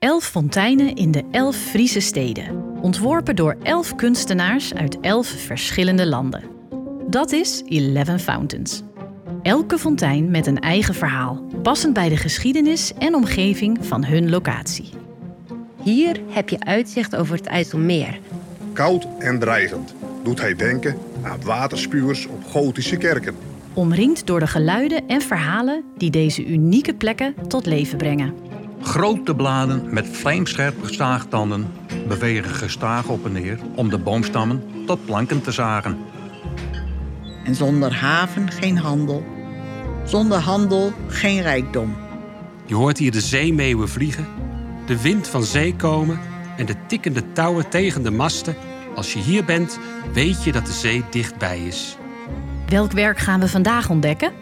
Elf fonteinen in de elf Friese steden. Ontworpen door elf kunstenaars uit elf verschillende landen. Dat is Eleven Fountains. Elke fontein met een eigen verhaal, passend bij de geschiedenis en omgeving van hun locatie. Hier heb je uitzicht over het IJsselmeer. Koud en dreigend doet hij denken aan waterspuwers op gotische kerken. Omringd door de geluiden en verhalen die deze unieke plekken tot leven brengen. Grote bladen met vlijmscherpe zaagtanden bewegen gestaag op en neer om de boomstammen tot planken te zagen. En zonder haven geen handel. Zonder handel geen rijkdom. Je hoort hier de zeemeeuwen vliegen, de wind van zee komen en de tikkende touwen tegen de masten. Als je hier bent, weet je dat de zee dichtbij is. Welk werk gaan we vandaag ontdekken?